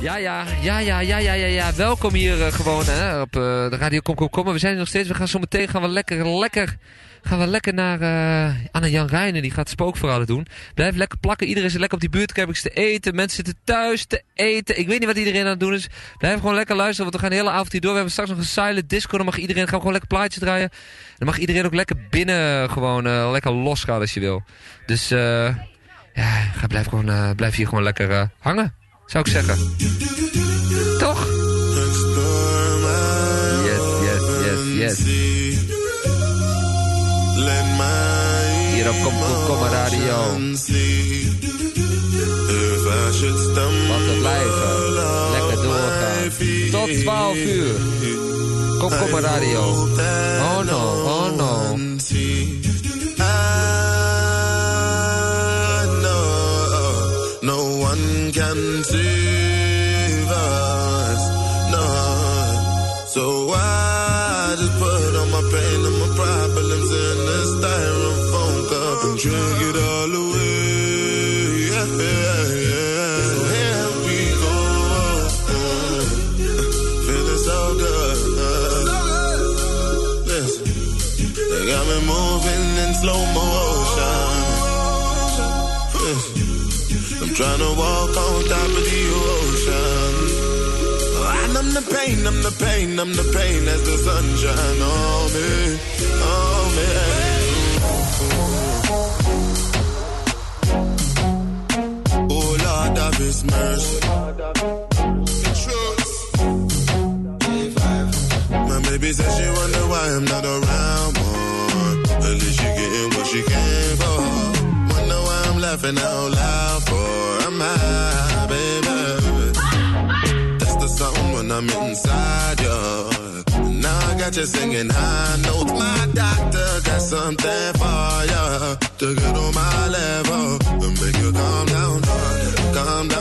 Ja, ja, ja, ja, ja, ja, ja, ja. Welkom hier uh, gewoon hè, op uh, de Radio Kom, Kom, Kom. We zijn er nog steeds. We gaan zo meteen gaan we lekker, lekker, gaan we lekker naar uh, Anne-Jan Rijnen. Die gaat spookverhalen doen. Blijf lekker plakken. Iedereen zit lekker op die buurtcampings te eten. Mensen zitten thuis te eten. Ik weet niet wat iedereen aan het doen is. Blijf gewoon lekker luisteren, want we gaan de hele avond hier door. We hebben straks nog een silent disco. Dan mag iedereen gaan we gewoon lekker plaatjes draaien. Dan mag iedereen ook lekker binnen gewoon lekker losgaan als je wil. Dus ja, ga, blijf, gewoon, blijf hier gewoon lekker hangen zou ik zeggen. Toch? Yes, yes, yes, yes. Hier op Kom Kom Kom Radio. Wat blijven. Lekker doorgaan. Tot 12 uur. Kom Kom Radio. Oh no, oh no. can save drink it all away. Yeah, yeah, yeah. So here we go. Mm. Feeling so good. Listen, they got me moving in slow motion. Listen. I'm trying to walk on top of the ocean. I numb the pain, numb the pain, numb the pain as the sunshine on me, on me. His mercy. My baby says she wonder why I'm not around more. At least she getting what she came for Wonder why I'm laughing out loud for my baby. That's the song when I'm inside you. Now I got you singing high notes. My doctor got something for you to get on my level and make you calm down, calm down.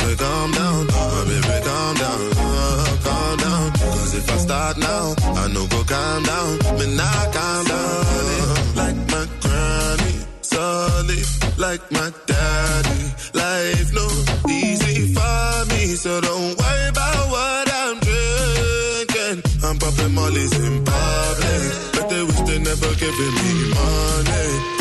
To calm down, my baby, calm down, uh, calm down. Cause if I start now, I know go calm down, me not calm down. Like my granny, solid like my daddy. Life no easy for me, so don't worry about what I'm drinking. I'm popping Molly's in public, but they wish they never giving me money.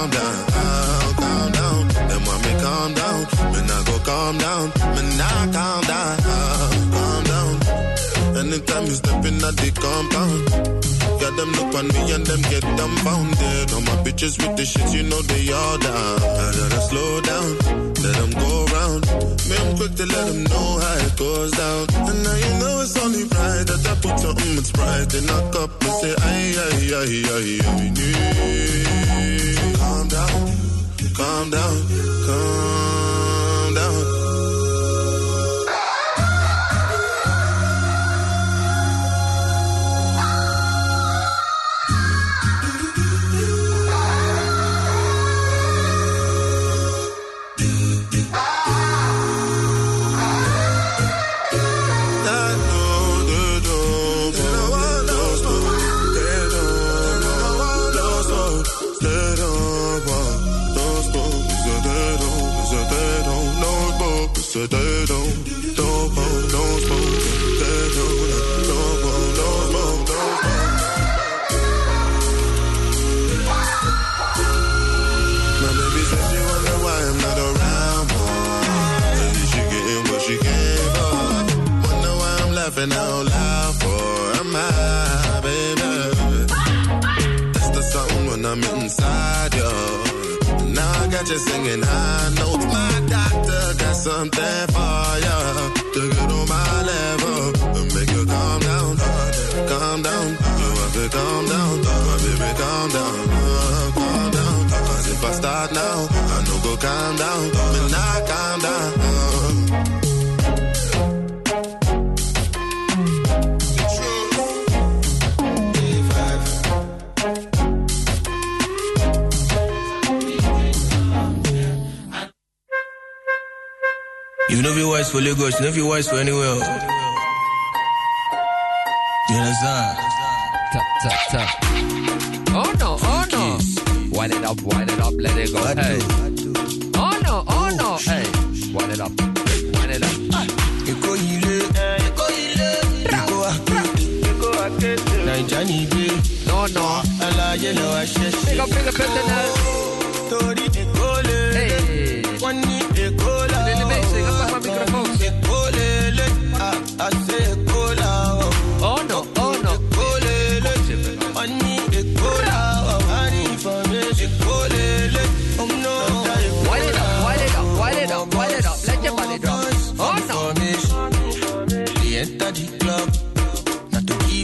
Calm down. Calm down, then want me calm down. When I go calm down, when I calm down, calm down. Anytime you step in at the compound, got them look on me and them get dumbfounded. All my bitches with the shit, you know they all down. I gotta slow down, let them go round. Me, I'm quick to let them know how it goes down. And now you know it's only right that I put something that's right in a cup and say, aye, aye, aye, aye, aye, Calm down, calm down, calm price for anywhere.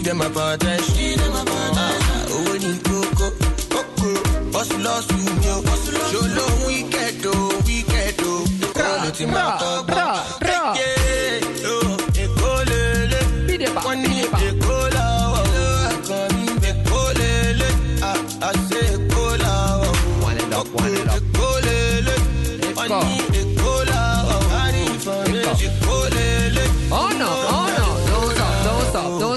them apologize. Give them apologize. Owó ni kókó, kókó, bọ́sù lọ́sù mi o. Ṣoló wíkẹ̀dù, wíkẹ̀dù. Kọ́ọ̀lù ti máa kọ́ gbọ́.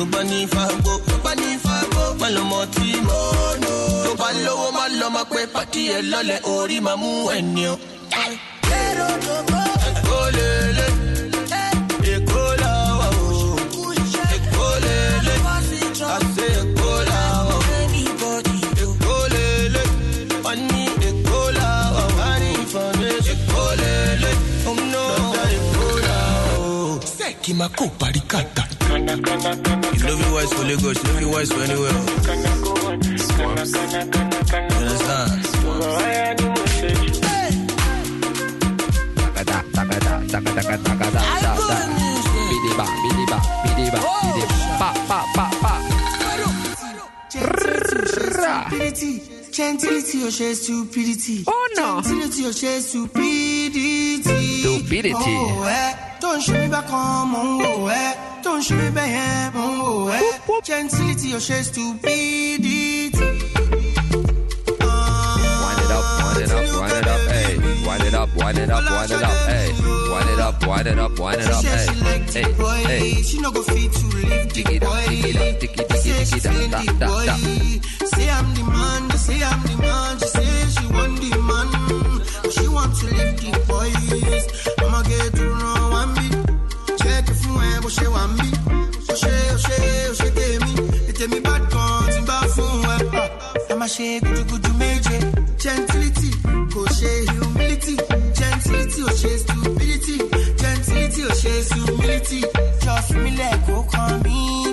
Tó bá ní fagbó, tó bá ní fagbó. Má lọ mọ tí mo nù. Tó bá lówó, má lọ pé pàtí ẹ lọ́lẹ̀ orí máa mú ẹni o. Èkó lélẹ̀. Èkó là o. Èkó lélẹ̀. Àṣẹ Èkó là o. Èkó lélẹ̀. Wọ́n ní Èkó là o. Wọ́n ní. Èkó lélẹ̀. Ọ̀nà Èkó là o. Sẹ́ẹ̀kì máa kó parí kàtà. You love your wife for Lagos, you love your wife for anywhere. You understand? Takada, takada, takada, takada, takada. Pa, pa, pa, pa. Gentility, or share stupidity. Oh, no. Gentility, or share stupidity. Stupidity. Oh, eh. Don't show me back on, oh, eh. Don't shoot me, oh, eh. Gently, your shades to be wind it up, wind it up, wind it up, hey. Wind it up, wind it up, wind it up, hey. Hey, hey. She no go fit to leave the boy. She say the boy. Say I'm the man, say I'm the man. She say she want the man, she want to leave the boys. I'ma get to ṣe wà ń bí ó ṣe ó ṣe ó ṣe tèmi. Ètèmi bá gan tí bá a máa ṣe gudugudu méje. gentility kò humility. Gentility ò ṣe gentility ò humility. Just mílẹ̀ kó kàn mí.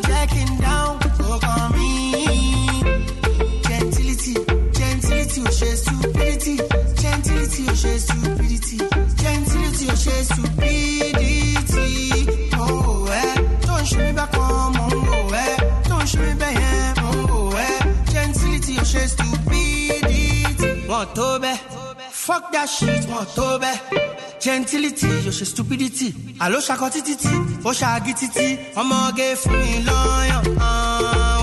Fuck that shit, want to be? Gentility, yo ṣe stupidity. Àló ṣakọ títí, ó ṣaagi títí. Ọmọge fún mi lọ́yàn, ah.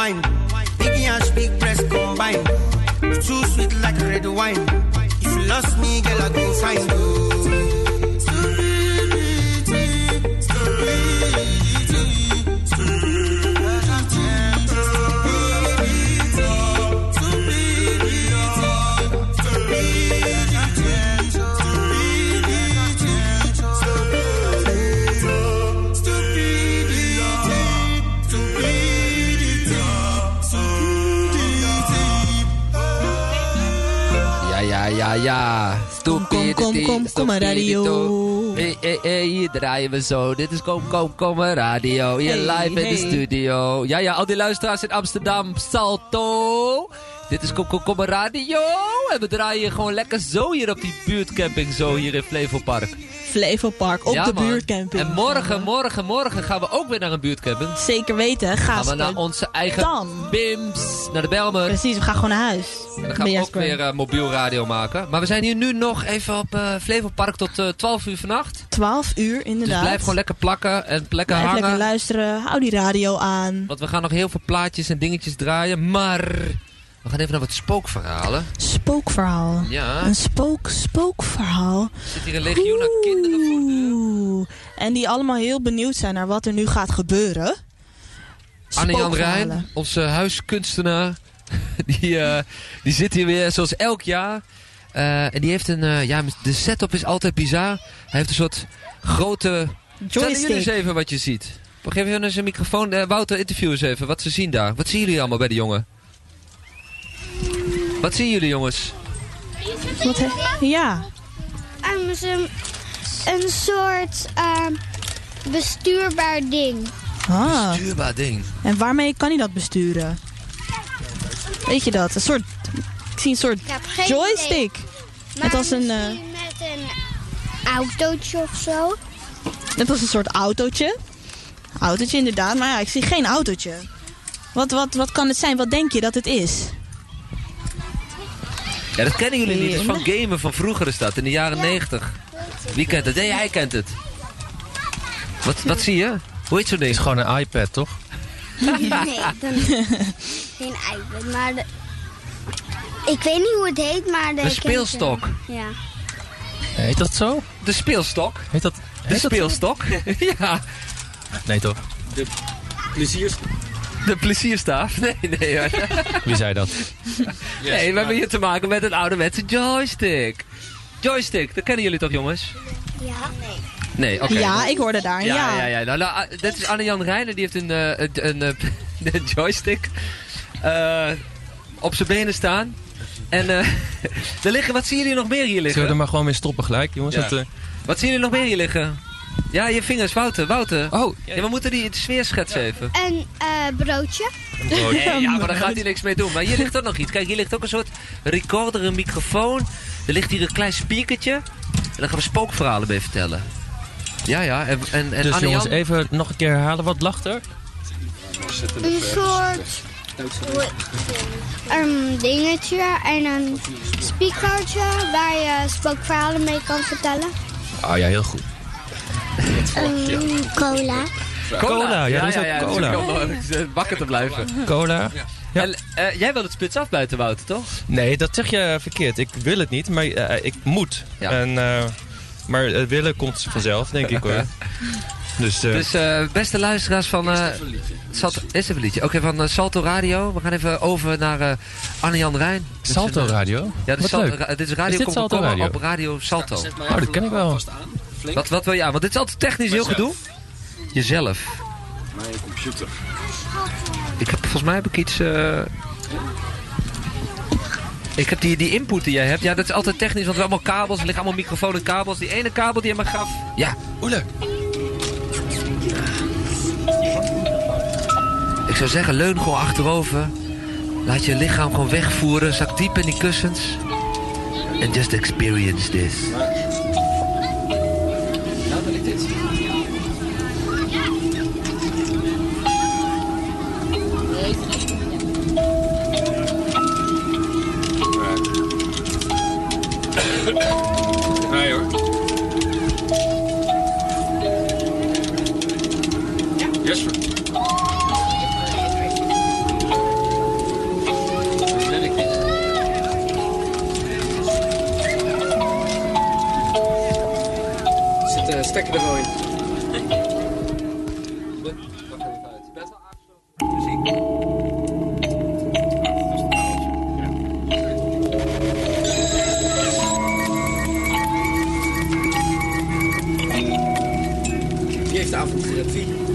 wine. Kom, radio. Hey, hey, hey, hier draaien we zo. Dit is Kom, Kom, Kom maar Radio. Hier Hey, live in de studio. Ja, ja, al die luisteraars in Amsterdam. Salto. Dit is Kom, Kom, Kom maar Radio. En we draaien gewoon lekker zo hier op die buurtcamping. Zo hier in Flevopark. Flevopark op Ja, de man. buurtcamping. En morgen, morgen, morgen gaan we ook weer naar een buurtcamping. Zeker weten. Ga Gaan we naar onze eigen Dan. Bims. Naar de Belmer. Precies, we gaan gewoon naar huis. En dan gaan we ook weer eh, mobiel radio maken. Maar we zijn hier nu nog even op eh Flevopark tot eh 12 uur vannacht. 12 uur inderdaad. Dus blijf gewoon lekker plakken en lekker Blijf hangen. lekker luisteren. Hou die radio aan. Want we gaan nog heel veel plaatjes en dingetjes draaien. Maar we gaan even naar wat spookverhalen. Spookverhaal. Ja, Een spook, spookverhaal. er zit hier een legioen aan kinderen voor de. En die allemaal heel benieuwd zijn naar wat er nu gaat gebeuren. Anne-Jan. Rijn, onze huiskunstenaar, die, eh, die zit hier weer zoals elk jaar. Eh, en die heeft een, eh, ja, de setup is altijd bizar. Hij heeft een soort grote... Stel jullie eens Joystick. even wat je ziet. Geef even eens een microfoon. Wouter, interview eens even wat ze zien daar. Wat zien jullie allemaal bij de jongen? Wat zien jullie jongens? Wat he- ja. Ehm, ze- een soort ehm, bestuurbaar ding. Ah. Stuurbaar ding. En waarmee kan hij dat besturen? Weet je dat? Een soort... Ik zie een soort joystick. idee. Net als een, eh, met een autootje of zo. Net als een soort autootje. Autootje inderdaad, maar ja, ik zie geen autootje. Wat, wat, wat kan het zijn? Wat denk je dat het is? Ja, dat kennen jullie niet. Dat is van gamen van vroeger is dat, in de jaren 90. Wie kent het? Nee, hij kent het. Wat, wat zie je? Hoe heet zo'n ding? is gewoon een iPad, toch? Nee, dan, geen iPad, maar... De, ik weet niet hoe het heet, maar... De Een speelstok. Ja. Heet dat zo? De speelstok. Heet dat? De dat speelstok. ja. Nee, toch? De plezierstaaf. Nee, nee. hoor. Wie zei dat? nee, we hebben hier te maken met een ouderwetse joystick. Joystick, dat kennen jullie toch, jongens? Ja, nee. Nee, oké. Ja, ik hoorde daar. Ja, Ja, ja, ja. Nou, nou, ah, dit is Anne-Jan Reijnen, die heeft een, eh, een, een, eh, een joystick eh, op zijn benen staan. En eh er liggen, wat zien jullie nog meer hier Zullen we liggen? er maar gewoon mee stoppen gelijk, jongens? Ja. Dat, eh, Wat zien jullie nog meer hier liggen? Ja, je vingers, Wouter, Wouter. Oh, Ja, we moeten die sfeer schetsen even. Een eh, broodje. Nee, ja, maar daar gaat hij niks mee doen. Maar hier ligt ook nog iets. Kijk, hier ligt ook een soort recorder, een microfoon. Er ligt hier een klein speakertje. En daar gaan we spookverhalen mee vertellen. Ja, ja. En, en, en dus Anne-Jan- jongens, even nog een keer herhalen. Wat lacht er? Een soort... Een dingetje en een speakertje waar je spookverhalen mee kan vertellen. Oh ja, heel goed. Een cola. Cola, ja, dat is ook cola. Wakker te blijven. Cola? Ja. En, eh, jij wil het spits afbuiten, Wouter, toch? Nee, dat zeg je verkeerd. Ik wil het niet, maar eh, ik moet. Ja. En, eh, maar het willen komt vanzelf, denk ik hoor. Dus, eh, Dus eh, beste luisteraars van... eh Salto, is even een liedje. Oké, van eh, Salto Radio. We gaan even over naar eh Anne-Jan Rijn. Salto eh, Radio? Ja, dit is, Salto, leuk. ra- dit is Radio Is dit Kom, Salto Radio? op Radio Salto. Oh, dat ken ik wel. Wat, wat wil je aan? Want dit is altijd technisch heel gedoe. Jezelf. Mijn computer. Ik heb, volgens mij heb ik iets... eh, Ik heb die, die input die jij hebt. Ja, dat is altijd technisch, want we hebben allemaal kabels. Er liggen allemaal microfoon en kabels. Die ene kabel die je me gaf. Ja, Oele. ik zou zeggen, leun gewoon achterover. Laat je lichaam gewoon wegvoeren. Zak diep in die kussens. And just experience this. Nee stekker er wel in. Wie heeft de avond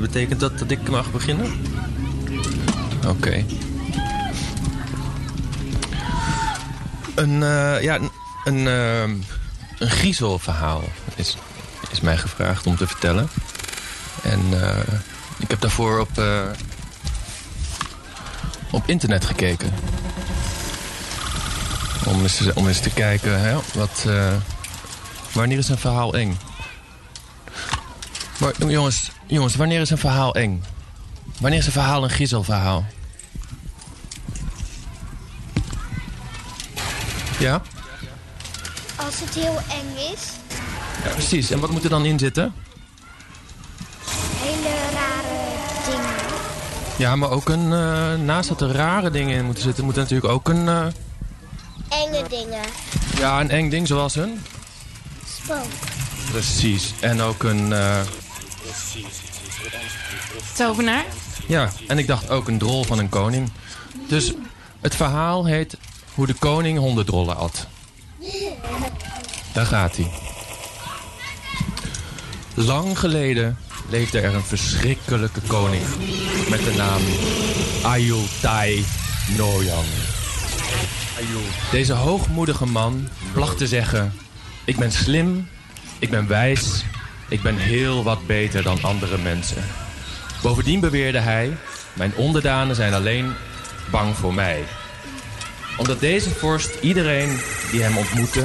betekent dat dat ik mag beginnen? Oké. Een, eh, ja, een, eh, een griezelverhaal is, is mij gevraagd om te vertellen. En eh, ik heb daarvoor op, op internet gekeken. Om eens, om eens te kijken, hè, wat, wanneer is een verhaal eng? Maar jongens, jongens, wanneer is een verhaal eng? Wanneer is een verhaal een griezelverhaal? Ja? Als het heel eng is, ja? Precies. En wat moet er dan in zitten? hele rare dingen. Ja, maar ook een... eh, naast dat er rare dingen in moeten zitten... moet er natuurlijk ook een... eh, Enge dingen. ja, een eng ding zoals een... Spook. Precies. En ook een... eh, Tovenaar? ja, en ik dacht ook een drol van een koning. Dus het verhaal heet... Hoe de koning honderd drollen at. Daar gaat hij. Lang geleden leefde er een verschrikkelijke koning met de naam Ayultai Noyang. Deze hoogmoedige man placht te zeggen: Ik ben slim, ik ben wijs, ik ben heel wat beter dan andere mensen. Bovendien beweerde hij: Mijn onderdanen zijn alleen bang voor mij. Omdat deze vorst iedereen die hem ontmoette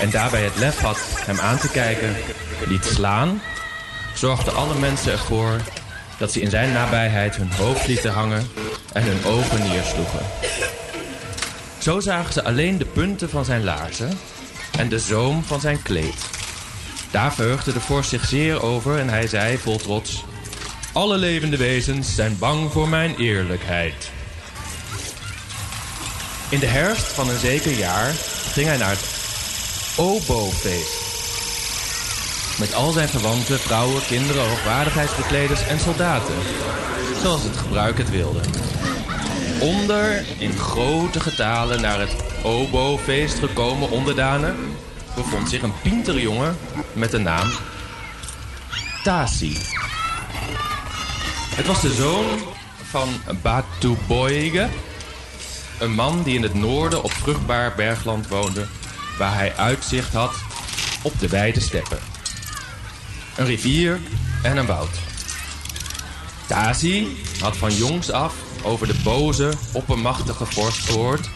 en daarbij het lef had hem aan te kijken, liet slaan, zorgden alle mensen ervoor dat ze in zijn nabijheid hun hoofd lieten hangen en hun ogen neersloegen. Zo zagen ze alleen de punten van zijn laarzen en de zoom van zijn kleed. Daar verheugde de vorst zich zeer over en hij zei vol trots... Alle levende wezens zijn bang voor mijn eerlijkheid. In de herfst van een zeker jaar ging hij naar het Obo-feest. Met al zijn verwanten, vrouwen, kinderen, hoogwaardigheidsbekleders en soldaten. Zoals het gebruik het wilde. Onder in grote getalen naar het Obo-feest gekomen onderdanen... bevond zich een pinterjongen met de naam Tasi. Het was de zoon van Batu Boyge, een man die in het noorden op vruchtbaar bergland woonde... waar hij uitzicht had op de wijde steppen. Een rivier en een woud. Tasi had van jongs af over de boze, oppermachtige vorst gehoord...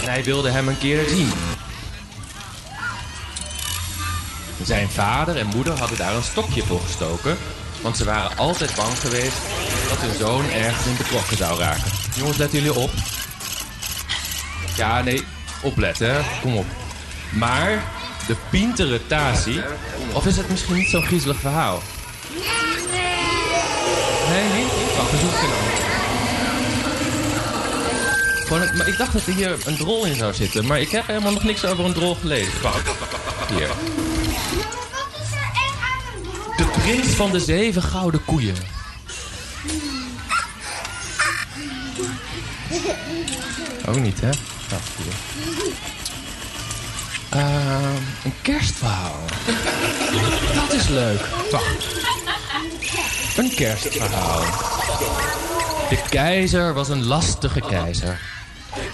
en hij wilde hem een keer zien. Zijn vader en moeder hadden daar een stokje voor gestoken... want ze waren altijd bang geweest dat hun zoon ergens in betrokken zou raken. Jongens, letten jullie op. Ja, nee, opletten, kom op. Maar de pintere Tasi... Of is het misschien niet zo'n griezelig verhaal? Nee, niet? Wacht, we zoeken. Gewoon maar ik dacht dat er hier een drol in zou zitten. Maar ik heb helemaal nog niks over een drol gelezen. Hier. Prins van de zeven gouden koeien. Ook niet, hè? Hier. Ehm, een kerstverhaal. Dat is leuk. Wacht. Een kerstverhaal. De keizer was een lastige keizer.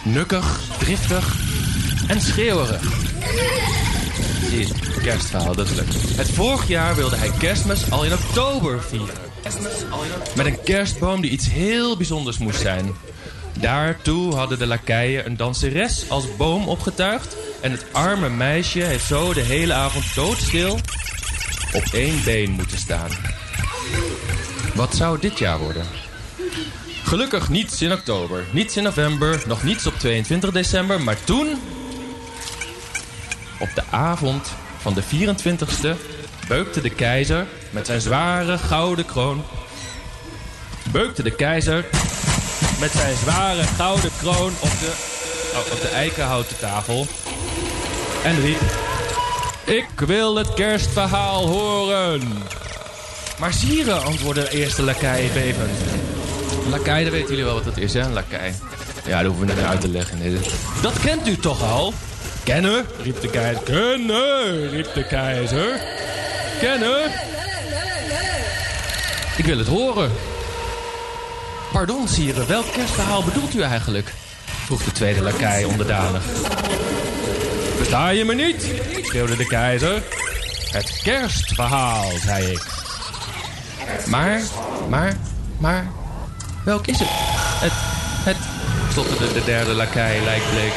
Nukkig, driftig en schreeuwerig. Je, kerstverhaal, dat is leuk. Het vorig jaar wilde hij kerstmis al in oktober vieren. Met een kerstboom die iets heel bijzonders moest zijn. Daartoe hadden de lakeien een danseres als boom opgetuigd... en het arme meisje heeft zo de hele avond doodstil op één been moeten staan. Wat zou dit jaar worden? Gelukkig niets in oktober, niets in november, nog niets op 22 december, maar toen... Op de avond van de 24ste beukte de keizer met zijn zware gouden kroon... Beukte de keizer met zijn zware gouden kroon op de, oh, op de eikenhouten tafel... En riep... Ik wil het kerstverhaal horen! Maar sire, antwoordde de eerste lakij bevend. Lakij, dat weten jullie wel wat dat is, hè? Lakij. Ja, dat hoeven we niet uit te leggen. Dat kent u toch al? Kennen? riep de keizer. Kennen, riep de keizer. Kennen? Ik wil het horen. Pardon, sire, welk kerstverhaal bedoelt u eigenlijk? vroeg de tweede lakij onderdanig. Versta je me niet? schreeuwde de keizer. Het kerstverhaal, zei ik. Maar, maar, maar, welk is het? Het, het, stotterde de derde lakij lijkbleek.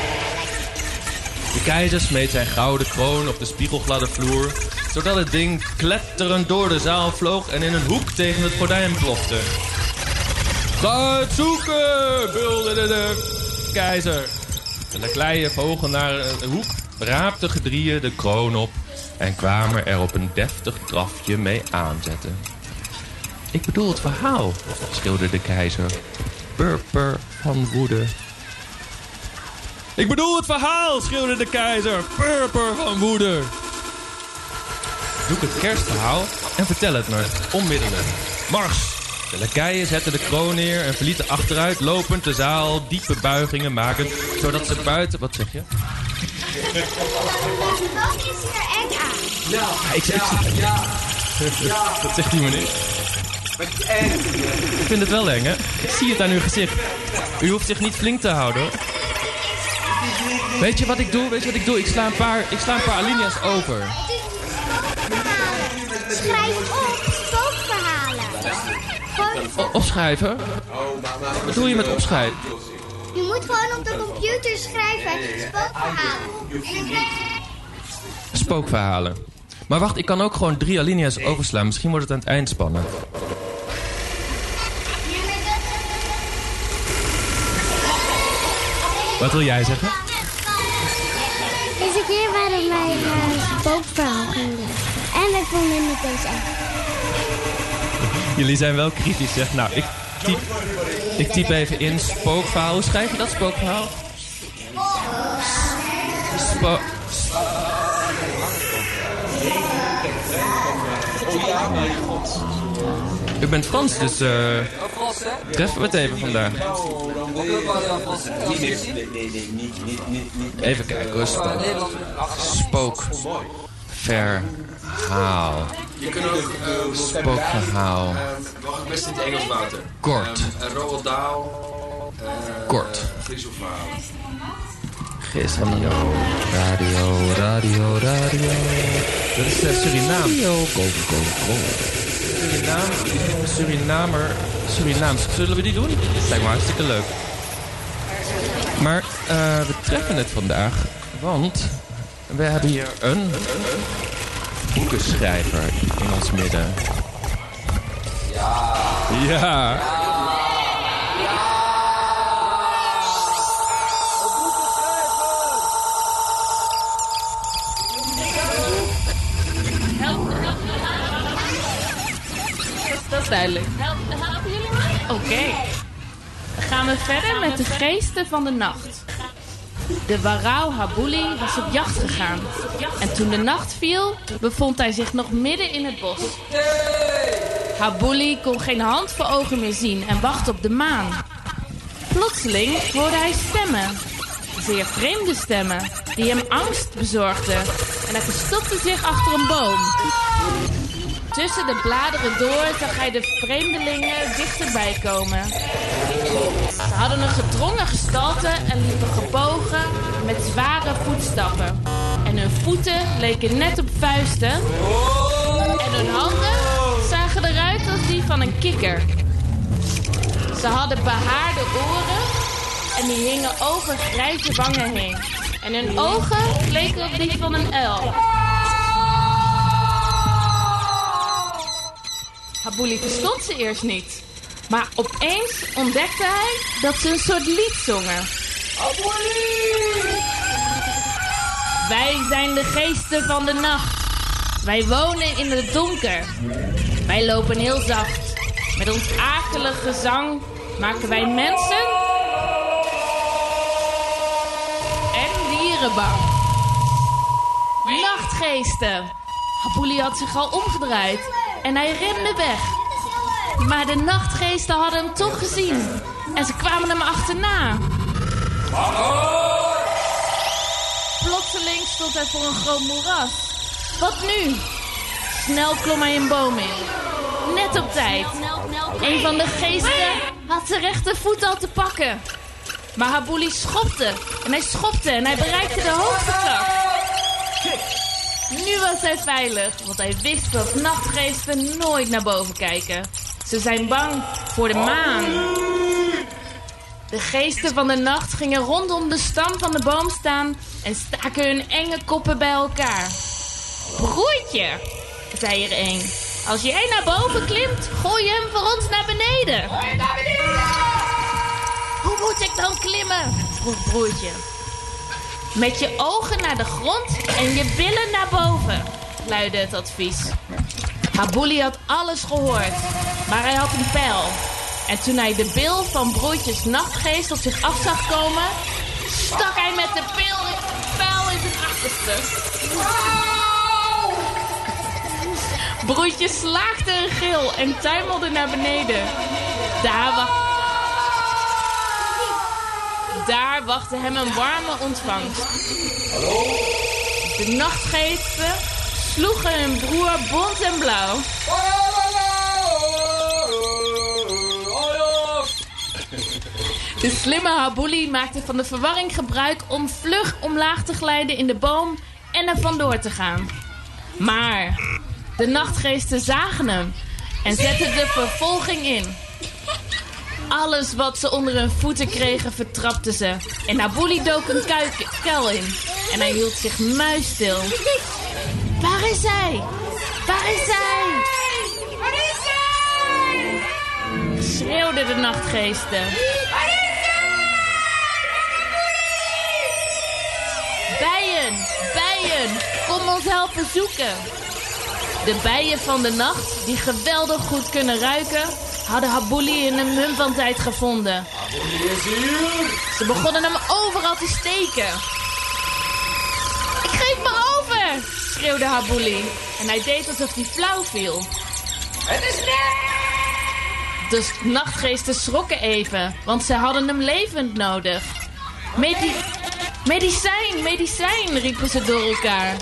De keizer smeet zijn gouden kroon op de spiegelgladde vloer, zodat het ding kletterend door de zaal vloog en in een hoek tegen het gordijn plofte. Ga het zoeken, bulderde de keizer. De lakeien vlogen naar de hoek, raapten gedrieën de kroon op en kwamen er op een deftig drafje mee aanzetten. Ik bedoel het verhaal, schreeuwde de keizer. Purper van woede. Ik bedoel het verhaal, schreeuwde de keizer. Purper van woede. Doe het kerstverhaal en vertel het me, onmiddellijk. Mars! De lakeien zetten de kroon neer en verlieten achteruit lopend de zaal diepe buigingen makend, zodat ze buiten... Wat zeg je? Wat is er eng aan? Ja, ik, ik, ja, Wat zegt die meneer? Ik vind het wel eng, hè? Ik zie het aan uw gezicht. U hoeft zich niet flink te houden, hoor. Weet je wat ik doe? Weet je wat ik doe? Ik sla een paar, ik sla een paar alinea's over. Schrijf op spookverhalen. Opschrijven? Wat doe je met opschrijven? je moet gewoon op de computer schrijven spookverhalen. En dan. Spookverhalen. Maar wacht, ik kan ook gewoon drie alinea's overslaan. Misschien wordt het aan het eind spannend. Wat wil jij zeggen? Waren wij een spookverhaal gaan lezen. En wij vonden het eens echt. Jullie zijn wel kritisch, zeg. Nou, ik typ, ik typ even in spookverhaal. Hoe schrijf je dat, spookverhaal? Spo... U bent Frans, dus eh treffen we het even vandaag. Even kijken hoor. Spook. Spookverhaal. Je kunt ook uh, Spookverhaal. mag ik best in het Engels, Wouter. Kort. Uh, Roald Dahl. Kort. Griezelverhalen. Radio, radio, radio, radio. Dat is Suriname. Go, go, go. Suriname, Surinamer, Surinaams. Zullen we die doen? Dat lijkt me hartstikke leuk. Maar uh, we treffen het vandaag, want we hebben hier een boekenschrijver in ons midden. Ja. Ja. Duidelijk. Helpen jullie mij? Oké. Gaan we verder met de geesten van de nacht. De warauw Habuli was op jacht gegaan. En toen de nacht viel, bevond hij zich nog midden in het bos. Habuli kon geen hand voor ogen meer zien en wachtte op de maan. Plotseling hoorde hij stemmen. Zeer vreemde stemmen, die hem angst bezorgden. En hij verstopte zich achter een boom. Tussen de bladeren door zag hij de vreemdelingen dichterbij komen. Ze hadden een gedrongen gestalte en liepen gebogen met zware voetstappen. En hun voeten leken net op vuisten. En hun handen zagen eruit als die van een kikker. Ze hadden behaarde oren en die hingen over grijze wangen heen. En hun ogen leken op die van een uil. Habuli verstond ze eerst niet. Maar opeens ontdekte hij dat ze een soort lied zongen. Wij zijn de geesten van de nacht. Wij wonen in het donker. Wij lopen heel zacht. Met ons akelig gezang maken wij mensen en dieren bang. Nachtgeesten. Habuli had zich al omgedraaid en hij rende weg. Maar de nachtgeesten hadden hem toch gezien. En ze kwamen hem achterna. Plotseling stond hij voor een groot moeras. Wat nu? Snel klom hij een boom in. Net op tijd. Een van de geesten had zijn rechtervoet al te pakken. Maar Habuli schopte en hij schopte en hij bereikte de hoogste tak. Nu was hij veilig, want hij wist dat nachtgeesten nooit naar boven kijken. Ze zijn bang voor de maan. De geesten van de nacht gingen rondom de stam van de boom staan en staken hun enge koppen bij elkaar. Broertje, zei er een, als jij naar boven klimt, gooi je hem voor ons naar beneden. Hoe moet ik dan klimmen? vroeg broertje. Met je ogen naar de grond en je billen naar boven, luidde het advies. Habuli had alles gehoord, maar hij had een pijl. En toen hij de bil van broertjes nachtgeest op zich af zag komen, stak hij met de pijl, pijl in zijn achterste. Broertje slaakte een gil en tuimelde naar beneden. Daar, wa- Daar wachtte hem een warme ontvangst. De nachtgeesten sloegen hun broer bont en blauw. De slimme Habuli maakte van de verwarring gebruik om vlug omlaag te glijden in de boom en er vandoor te gaan. Maar de nachtgeesten zagen hem en zetten de vervolging in. Alles wat ze onder hun voeten kregen, vertrapten ze. En Habuli dook een kuik- kuil in. En hij hield zich muisstil. Waar is hij? Waar is hij? Waar is hij? Schreeuwden de nachtgeesten. Bijen, bijen, kom ons helpen zoeken. De bijen van de nacht, die geweldig goed kunnen ruiken, hadden Habuli in een mum van tijd gevonden. Ze begonnen hem overal te steken. Ik geef me over, schreeuwde Habuli. En hij deed alsof hij flauw viel. Het is De nachtgeesten schrokken even, want ze hadden hem levend nodig. Medi medicijn, medicijn, riepen ze door elkaar.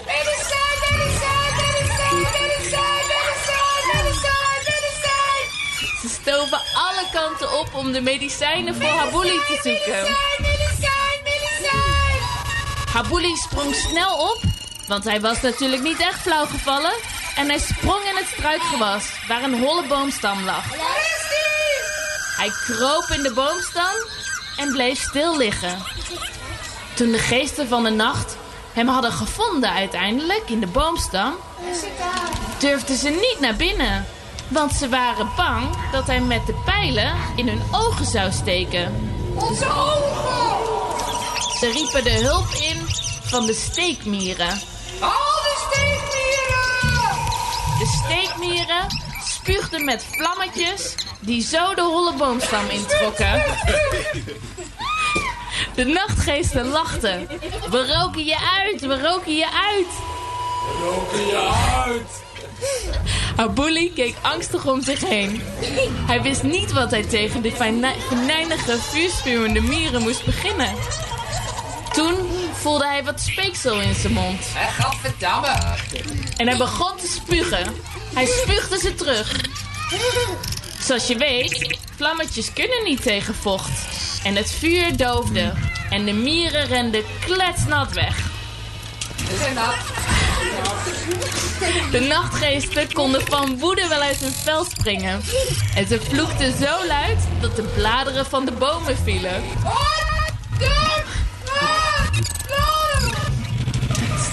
Stoven alle kanten op om de medicijnen voor Habuli te zoeken. Medicijn, medicijn. Habuli sprong snel op, want hij was natuurlijk niet echt flauw gevallen. En hij sprong in het struikgewas, waar een holle boomstam lag. Waar is die? Hij kroop in de boomstam en bleef stil liggen. Toen de geesten van de nacht hem hadden gevonden uiteindelijk in de boomstam, durfden ze niet naar binnen. Want ze waren bang dat hij met de pijlen in hun ogen zou steken. Onze ogen. Ze riepen de hulp in van de steekmieren. Al de steekmieren. De steekmieren spuugden met vlammetjes die zo de holle boomstam introkken. De nachtgeesten lachten. We roken je uit, we roken je uit. Roken je uit. Abouli keek angstig om zich heen. Hij wist niet wat hij tegen de venij- venijnige, vuurspuwende mieren moest beginnen. Toen voelde hij wat speeksel in zijn mond. Gadverdamme. En hij begon te spugen. Hij spuugde ze terug. Zoals je weet, vlammetjes kunnen niet tegen vocht. En het vuur doofde. En de mieren renden kletsnat weg. We zijn nat. De nachtgeesten konden van woede wel uit hun vel springen. En ze vloekten zo luid dat de bladeren van de bomen vielen.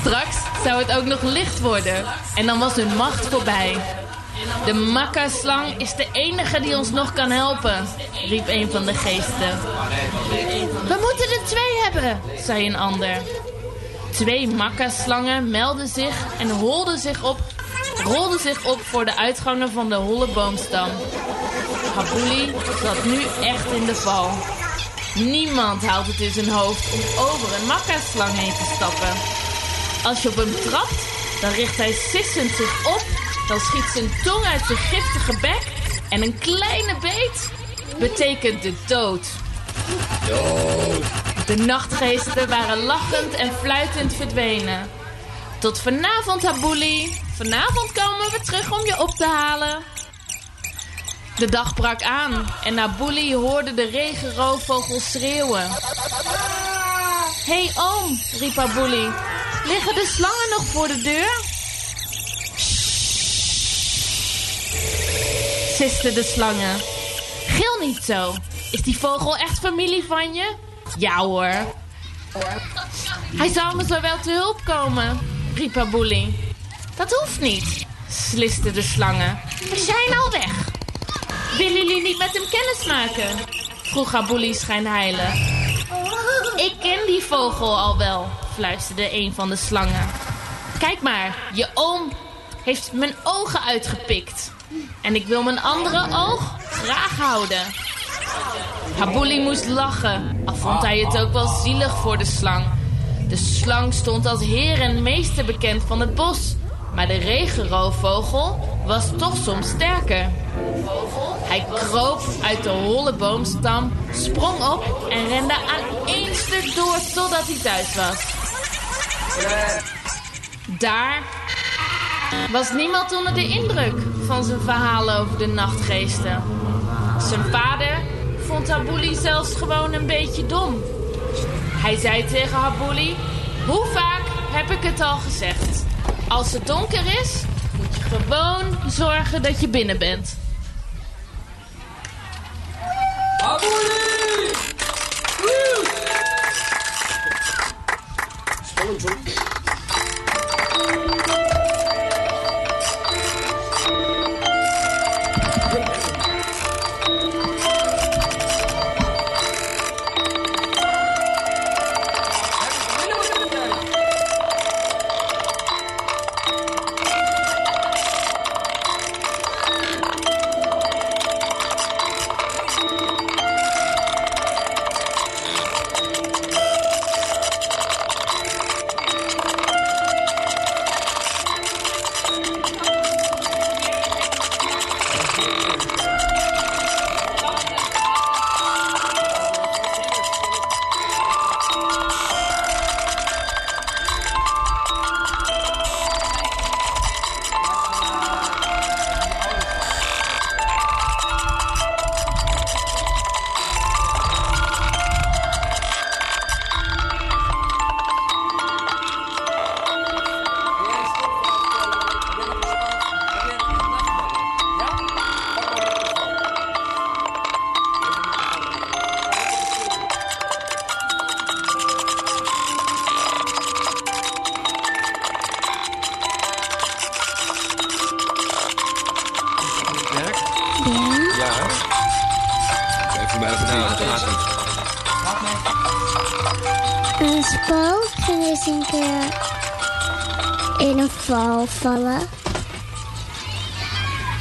Straks zou het ook nog licht worden. En dan was hun macht voorbij. De Makka-slang is de enige die ons nog kan helpen, riep een van de geesten. We moeten er twee hebben, zei een ander. Twee Makka-slangen meldden zich en holden zich op, rolden zich op voor de uitgangen van de holle boomstam. Habouli zat nu echt in de val. Niemand haalt het in zijn hoofd om over een Makka-slang heen te stappen. Als je op hem trapt, dan richt hij sissend zich op, dan schiet zijn tong uit zijn giftige bek en een kleine beet betekent de dood. De nachtgeesten waren lachend en fluitend verdwenen. Tot vanavond, Habouli. Vanavond komen we terug om je op te halen. De dag brak aan en Habouli hoorde de regenroofvogel schreeuwen. Hé hey, oom, riep Habouli. Liggen de slangen nog voor de deur? Sisten de slangen. Gil niet zo. Is die vogel echt familie van je? Ja hoor. Hij zal me zo wel te hulp komen, riep Abouli. Dat hoeft niet, slisten de slangen. We zijn al weg. Willen jullie niet met hem kennis maken? vroeg Abouli schijnheilig. Ik ken die vogel al wel, fluisterde een van de slangen. Kijk maar, je oom heeft mijn ogen uitgepikt. En ik wil mijn andere oog graag houden. Habouli moest lachen, al vond hij het ook wel zielig voor de slang. De slang stond als heer en meester bekend van het bos. Maar de regenroofvogel was toch soms sterker. Hij kroop uit de holle boomstam, sprong op en rende aan één stuk door totdat hij thuis was. Daar was niemand onder de indruk van zijn verhalen over de nachtgeesten. Zijn vader vond Habouli zelfs gewoon een beetje dom. Hij zei tegen Habouli, hoe vaak heb ik het al gezegd? Als het donker is, moet je gewoon zorgen dat je binnen bent. Abouli!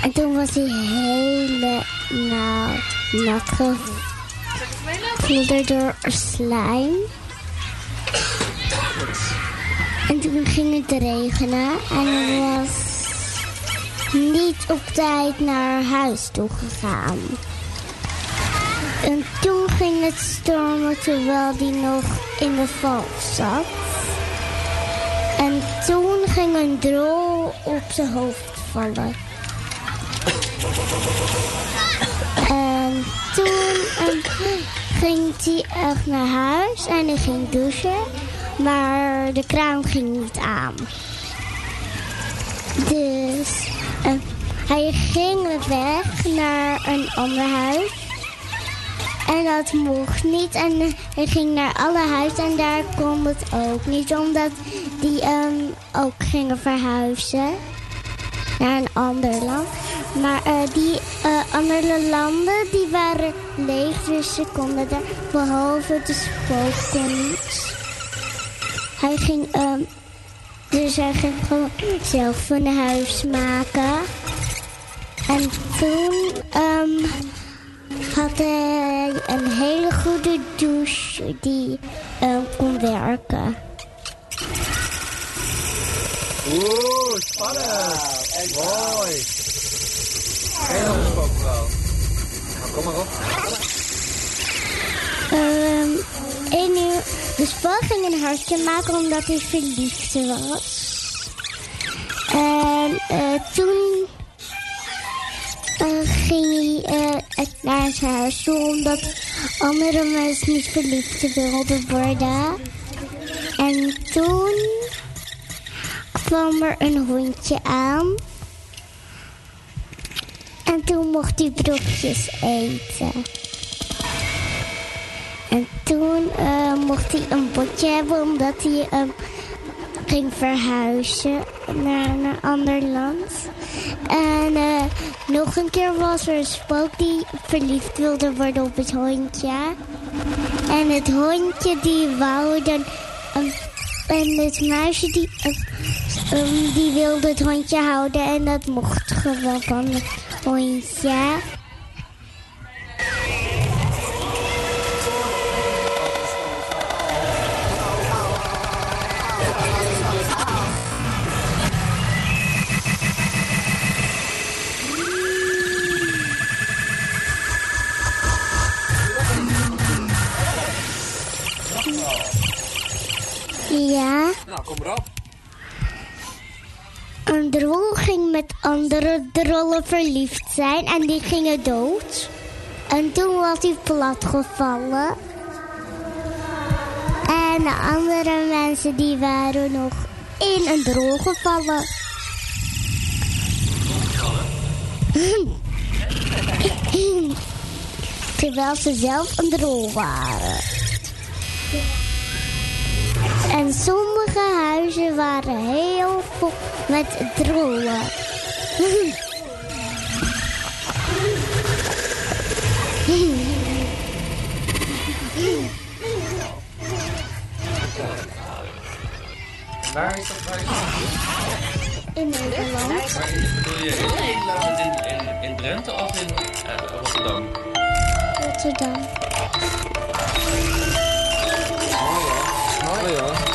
En toen was hij helemaal nat gevoederd door slijm. En toen ging het regenen en hij was niet op tijd naar huis toe gegaan. En toen ging het stormen terwijl hij nog in de val zat. Drol op zijn hoofd vallen. En toen ehm, ging hij echt naar huis en hij ging douchen. Maar de kraan ging niet aan. Dus eh, hij ging weg naar een ander huis. En dat mocht niet. En eh, hij ging naar alle huizen en daar kon het ook niet. Omdat die ook gingen verhuizen naar een ander land. Maar eh, die eh, andere landen die waren leeg, dus ze konden daar behalve de spook kon niet. Hij ging, ehm, dus hij ging gewoon zelf een huis maken. En toen ehm, had hij een hele goede douche die ehm, kon werken. Oeh, spannend. En mooi. Heel gesproken wel. Nou, kom maar op. Ehm en nu, de spel ging een hartje maken omdat hij verliefd was. En eh, toen eh, ging hij eh, naar zijn huis toe omdat andere mensen niet verliefd wilden worden. En toen kwam er een hondje aan. En toen mocht hij brokjes eten. En toen eh, mocht hij een botje hebben omdat hij eh, ging verhuizen naar een ander land. En eh, nog een keer was er een spook die verliefd wilde worden op het hondje. En het hondje die wou dan... ehm, en het meisje die, ehm, die wilde het hondje houden en dat mocht gewoon van het hondje. Ja. Nou, kom erop. Een drol ging met andere drollen verliefd zijn en die gingen dood. En toen was hij platgevallen. En de andere mensen die waren nog in een drol gevallen. Terwijl ze zelf een drol waren. En sommige huizen waren heel vol met drollen. Waar is dat? Waar is dat? In Nederland. Bedoel je in Nederland, in, in, in Drenthe of in eh, Rotterdam? Rotterdam. Mooi hoor.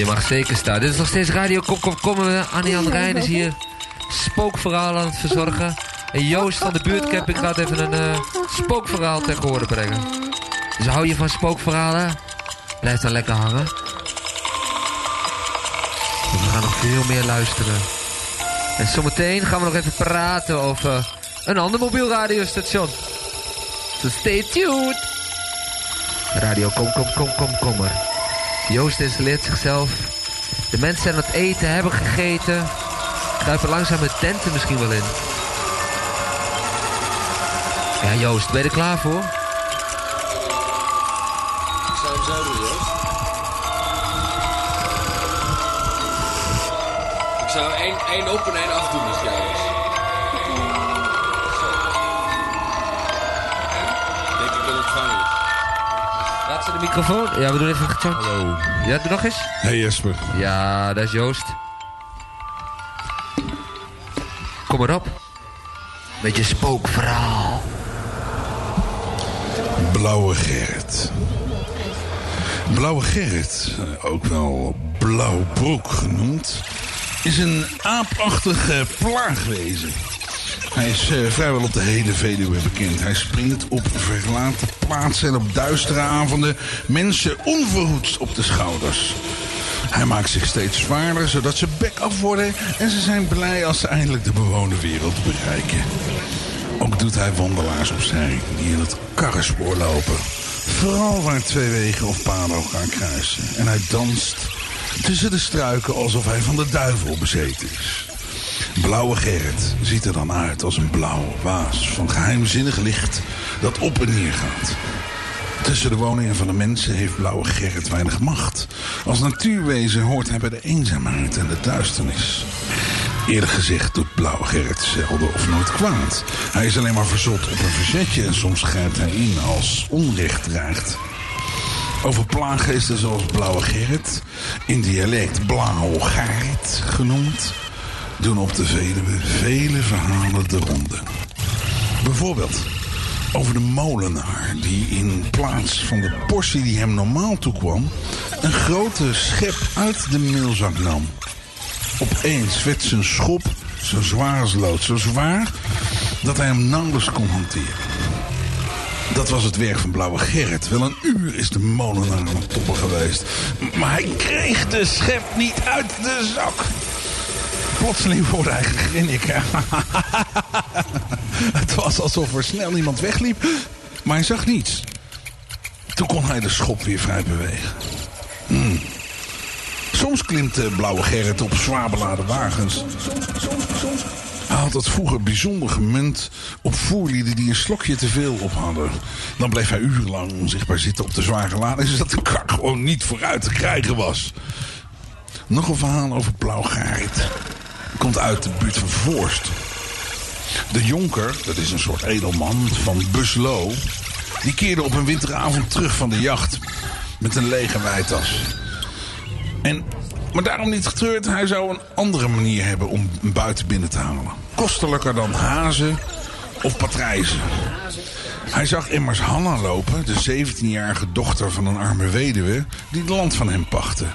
Je mag zeker staan. Dit is nog steeds Radio Kom Kom Kom. Annie Rijn is hier spookverhaal aan het verzorgen. En Joost van de buurtcamping gaat even een eh, spookverhaal ter horen brengen. Dus hou je van spookverhalen? Blijf dan lekker hangen. We gaan nog veel meer luisteren. En zometeen gaan we nog even praten over een ander mobiel radiostation. Dus stay tuned. Radio Kom Kom Kom Kom Kommer. Joost installeert zichzelf. De mensen zijn aan het eten, hebben gegeten. Kruipen langzaam de tenten misschien wel in. Ja Joost, ben je er klaar voor? Ik zou hem zo doen, Joost. Ik zou één, één en één af doen als jij. De microfoon. Ja, we doen even een gechant. Hallo. Ja, doe nog eens. Hey Jesper. Ja, dat is Joost. Kom maar op. Beetje spookverhaal. Blauwe Gerrit. Blauwe Gerrit, ook wel Blauwbroek genoemd, is een aapachtige plaagwezen. Hij is eh, vrijwel op de hele Veluwe bekend. Hij springt op verlaten en op duistere avonden mensen onverhoeds op de schouders. Hij maakt zich steeds zwaarder, zodat ze bek af worden... en ze zijn blij als ze eindelijk de bewoonde wereld bereiken. Ook doet hij wandelaars opzij die in het karrenspoor lopen. Vooral waar twee wegen of paden elkaar kruisen. En hij danst tussen de struiken alsof hij van de duivel bezeten is. Blauwe Gerrit ziet er dan uit als een blauwe waas van geheimzinnig licht dat op en neer gaat. Tussen de woningen van de mensen heeft Blauwe Gerrit weinig macht. Als natuurwezen hoort hij bij de eenzaamheid en de duisternis. Eerlijk gezegd doet Blauwe Gerrit zelden of nooit kwaad. Hij is alleen maar verzot op een verzetje en soms grijpt hij in als onrecht dreigt. Over plaaggeesten zoals Blauwe Gerrit, in dialect Blauw Gerrit genoemd, doen op de Veluwe vele verhalen de ronde. Bijvoorbeeld over de molenaar die in plaats van de portie die hem normaal toekwam... een grote schep uit de meelzak nam. Opeens werd zijn schop zo zwaar als lood. Zo zwaar dat hij hem nauwelijks kon hanteren. Dat was het werk van Blauwe Gerrit. Wel een uur is de molenaar aan het toppen geweest. Maar hij kreeg de schep niet uit de zak. Plotseling hoorde hij gegrinniken. Het was alsof er snel iemand wegliep, maar hij zag niets. Toen kon hij de schop weer vrij bewegen. Hmm. Soms klimt de blauwe Gerrit op zwaar beladen wagens. Hij had het vroeger bijzonder gemunt op voerlieden die een slokje te veel op hadden. Dan bleef hij urenlang onzichtbaar zitten op de zware lading, zodat de kar gewoon niet vooruit te krijgen was. Nog een verhaal over Blauw Gerrit. Komt uit de buurt van Voorst. De jonker, dat is een soort edelman van Buslo... die keerde op een winteravond terug van de jacht... met een lege wijtas. En, maar daarom niet getreurd, hij zou een andere manier hebben om buiten binnen te halen. Kostelijker dan hazen of patrijzen. Hij zag immers Hanna lopen, de 17-jarige dochter van een arme weduwe... die het land van hem pachtte.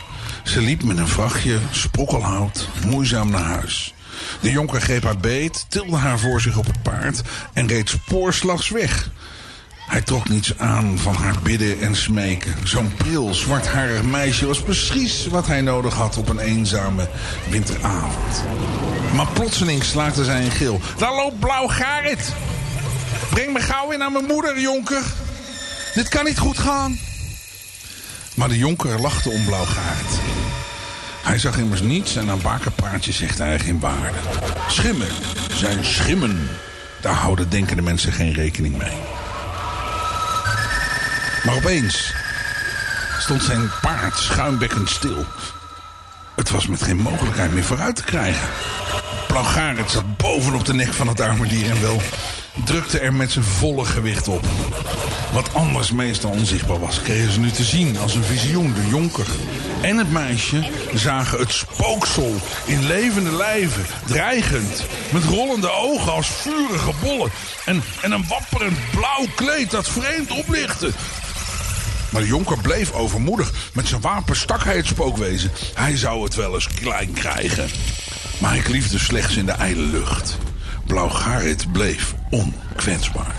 Ze liep met een vrachtje sprokkelhout moeizaam naar huis. De jonker greep haar beet, tilde haar voor zich op het paard en reed spoorslags weg. Hij trok niets aan van haar bidden en smeken. Zo'n pril, zwartharig meisje was precies wat hij nodig had op een eenzame winteravond. Maar plotseling slaakte zij een gil. Daar loopt Blauw Garit! Breng me gauw weer naar mijn moeder, jonker. Dit kan niet goed gaan. Maar de jonker lachte om Blauw. Hij zag immers niets en aan bakerpaardjes zegt hij geen waarde. Schimmen zijn schimmen. Daar houden denkende mensen geen rekening mee. Maar opeens stond zijn paard schuimbekkend stil. Het was met geen mogelijkheid meer vooruit te krijgen. Plaugarit zat bovenop de nek van het arme dier en wel drukte er met zijn volle gewicht op. Wat anders meestal onzichtbaar was, kregen ze nu te zien als een visioen. De jonker en het meisje zagen het spooksel in levende lijven, dreigend, met rollende ogen als vurige bollen en, en een wapperend blauw kleed dat vreemd oplichtte. Maar de jonker bleef overmoedig. Met zijn wapen stak hij het spookwezen. Hij zou het wel eens klein krijgen. Maar hij kliefde slechts in de ijle lucht. Blauw Garit bleef onkwetsbaar.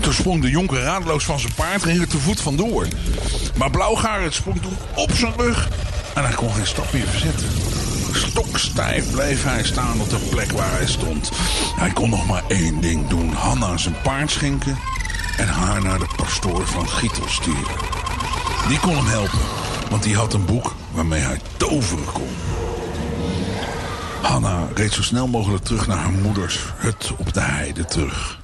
Toen sprong de jonker radeloos van zijn paard en er te voet vandoor. Maar Blauwgaard sprong toen op zijn rug en hij kon geen stap meer verzetten. Stokstijf bleef hij staan op de plek waar hij stond. Hij kon nog maar één ding doen: Hanna zijn paard schenken en haar naar de pastoor van Gietel sturen. Die kon hem helpen, want die had een boek waarmee hij toveren kon. Hanna reed zo snel mogelijk terug naar haar moeders hut op de heide terug.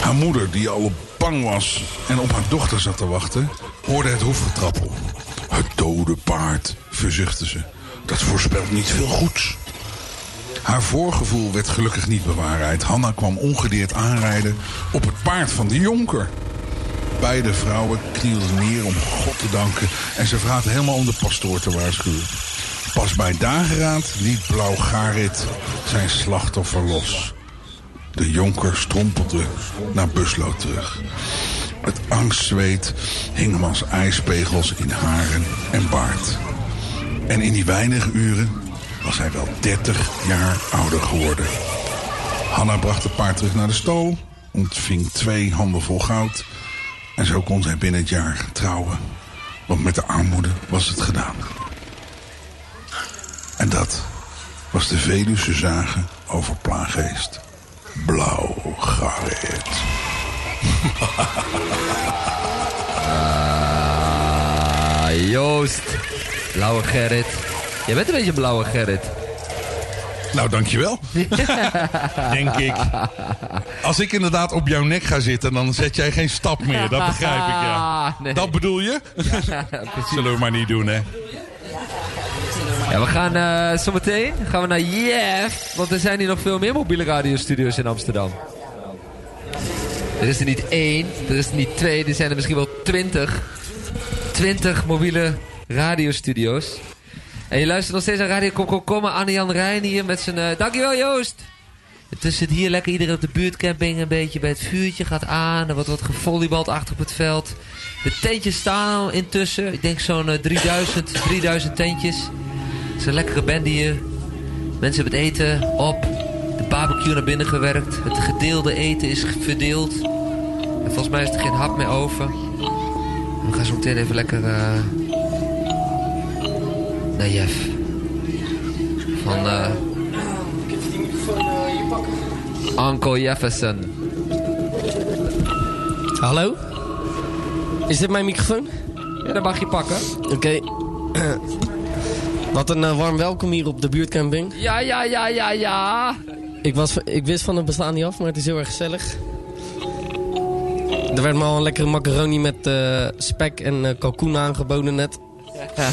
Haar moeder, die al bang was en op haar dochter zat te wachten, hoorde het hoefgetrappel. Het dode paard, verzuchtte ze. Dat voorspelt niet veel goeds. Haar voorgevoel werd gelukkig niet bewaarheid. Hanna kwam ongedeerd aanrijden op het paard van de jonker. Beide vrouwen knielden neer om God te danken en ze vragen helemaal om de pastoor te waarschuwen. Pas bij dageraad liet Blauw Garit zijn slachtoffer los. De jonker strompelde naar Buslo terug. Het angstzweet hing hem als ijspegels in haren en baard. En in die weinige uren was hij wel 30 jaar ouder geworden. Hanna bracht het paard terug naar de stal, ontving twee handen vol goud... en zo kon zij binnen het jaar trouwen. Want met de armoede was het gedaan. En dat was de Veluwse zagen over Plaaggeest. Blauw Garret. Ah, Joost. Blauwe Gerrit. Jij bent een beetje blauwe Gerrit. Nou, dankjewel. Denk ik. Als ik inderdaad op jouw nek ga zitten, dan zet jij geen stap meer. Dat begrijp ik, ja. Nee. Dat bedoel je? Zullen we maar niet doen, hè? We gaan eh zometeen gaan we naar Jeff. Want er zijn hier nog veel meer mobiele radiostudio's in Amsterdam. Er is er niet één, er is er niet twee, er zijn er misschien wel twintig. Twintig mobiele radiostudio's. En je luistert nog steeds naar Radio Kom. Anne-Jan Rijn hier met zijn... eh, dankjewel Joost! Het zit hier lekker iedereen op de buurtcamping een beetje bij het vuurtje gaat aan. Er wordt wat gevolleybald achter op het veld. De tentjes staan intussen. Ik denk zo'n eh, 3000, 3000 tentjes. Het is een lekkere band hier. Mensen hebben het eten op. De barbecue naar binnen gewerkt. Het gedeelde eten is verdeeld. En volgens mij is er geen hap meer over. We gaan zo meteen even lekker eh, naar Jeff. Van eh Uncle Jefferson. Hallo? Is dit mijn microfoon? Ja, dat mag je pakken. Oké. Wat een eh, warm welkom hier op de buurtcamping. Ja, ja, ja, ja, ja. Ik, was, ik wist van het bestaan niet af, maar het is heel erg gezellig. Er werd me al een lekkere macaroni met eh, spek en eh, kalkoen aangeboden net.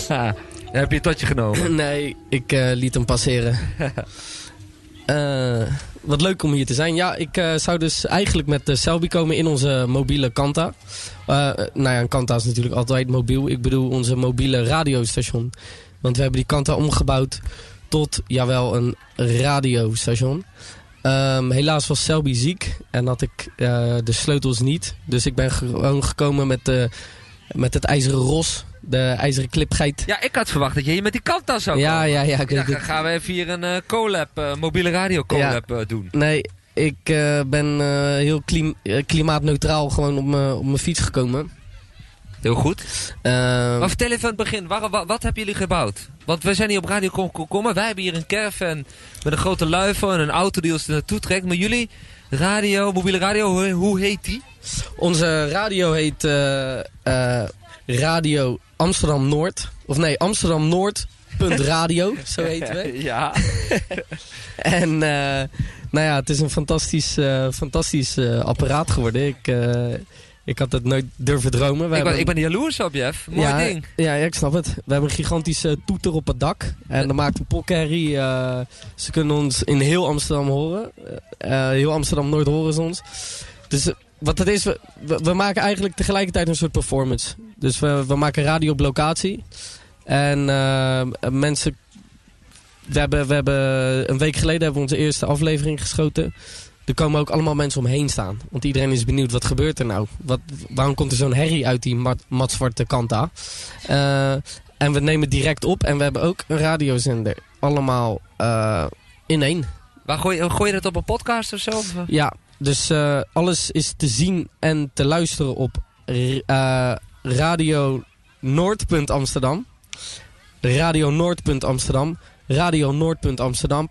heb je het tot je genomen? nee, ik eh, liet hem passeren. Eh, wat leuk om hier te zijn. Ja, ik eh, zou dus eigenlijk met de Selby komen in onze mobiele Kanta. Eh, nou ja, een Kanta is natuurlijk altijd mobiel. Ik bedoel onze mobiele radiostation. Want we hebben die Kanta omgebouwd tot, jawel, een radiostation. Ehm, helaas was Selby ziek en had ik eh, de sleutels niet. Dus ik ben gewoon gekomen met, met het ijzeren ros, de ijzeren klipgeit. Ja, ik had verwacht dat je hier met die kant zou Ja, komen. ja, ja, ik Ik weet gaan we even hier een eh collab, eh, mobiele radio collab doen. Nee, ik ben heel klim- klimaatneutraal gewoon op mijn fiets gekomen. Heel goed. Ehm, Maar vertel even aan het begin, waar, wa- wat hebben jullie gebouwd? Want we zijn hier op Radio Kom Kom Kom, maar wij hebben hier een caravan met een grote luifel en een auto die ons er naartoe trekt. Maar jullie, radio, mobiele radio, hoe, hoe heet die? Onze radio heet eh, eh, Radio Amsterdam Noord. Of nee, Amsterdam Noord. Punt radio, zo heten we. ja. En eh, nou ja, het is een fantastisch, eh, fantastisch eh, apparaat geworden. Ik, eh, ik had het nooit durven dromen. We Ik ben, ik ben jaloers op, Jeff. Mooi ja, ding. Ja, ik snap het. We hebben een gigantische toeter op het dak. En dat maakt een polkerrie. eh, ze kunnen ons in heel Amsterdam horen. Eh, heel Amsterdam-Noord horen ze ons. Dus eh, wat het is, we, we, we maken eigenlijk tegelijkertijd een soort performance. Dus we, we maken radio op locatie. En eh, mensen... We hebben, we hebben een week geleden hebben we onze eerste aflevering geschoten. Er komen ook allemaal mensen omheen staan. Want iedereen is benieuwd, wat gebeurt er nou? Wat, waarom komt er zo'n herrie uit die mat, matzwarte kanta? Eh, en we nemen direct op en we hebben ook een radiozender. Allemaal eh, in één. Waar gooi, je- gooi je dat op een podcast of zo? Eh? Ja, dus eh, alles is te zien en te luisteren op eh, Radio Noord.amsterdam. Radio Noord.amsterdam. Radio Noord.amsterdam.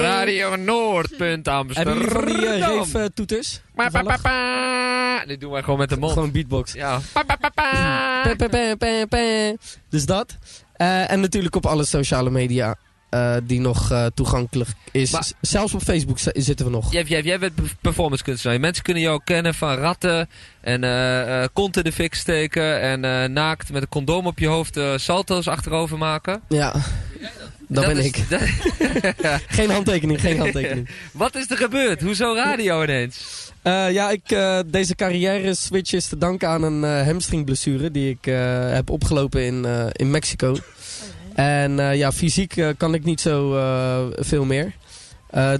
Radio Noord. punt Amsterdam. Hebben jullie van die uh, rave toeters? Pa, pa, pa, pa. Dit doen wij gewoon met de mond. Gewoon beatbox. Ja. Dus dat. Eh, en natuurlijk op alle sociale media eh, die nog eh, toegankelijk is. Maar- Zelfs op Facebook zi- zitten we nog. Jij, jij, jij bent perf- performance kunstenaar. Mensen kunnen jou kennen van ratten en eh, kont in de fik steken en naakt met een condoom op je hoofd salto's achterover maken. Ja, dat, ben is- ik. dat- geen handtekening, geen handtekening. Wat is er gebeurd? Hoezo radio ineens? Ja, ik, deze carrière switch is te danken aan een eh hamstringblessure die ik heb opgelopen in, in Mexico. En eh, ja, fysiek eh, kan ik niet zo eh, veel meer.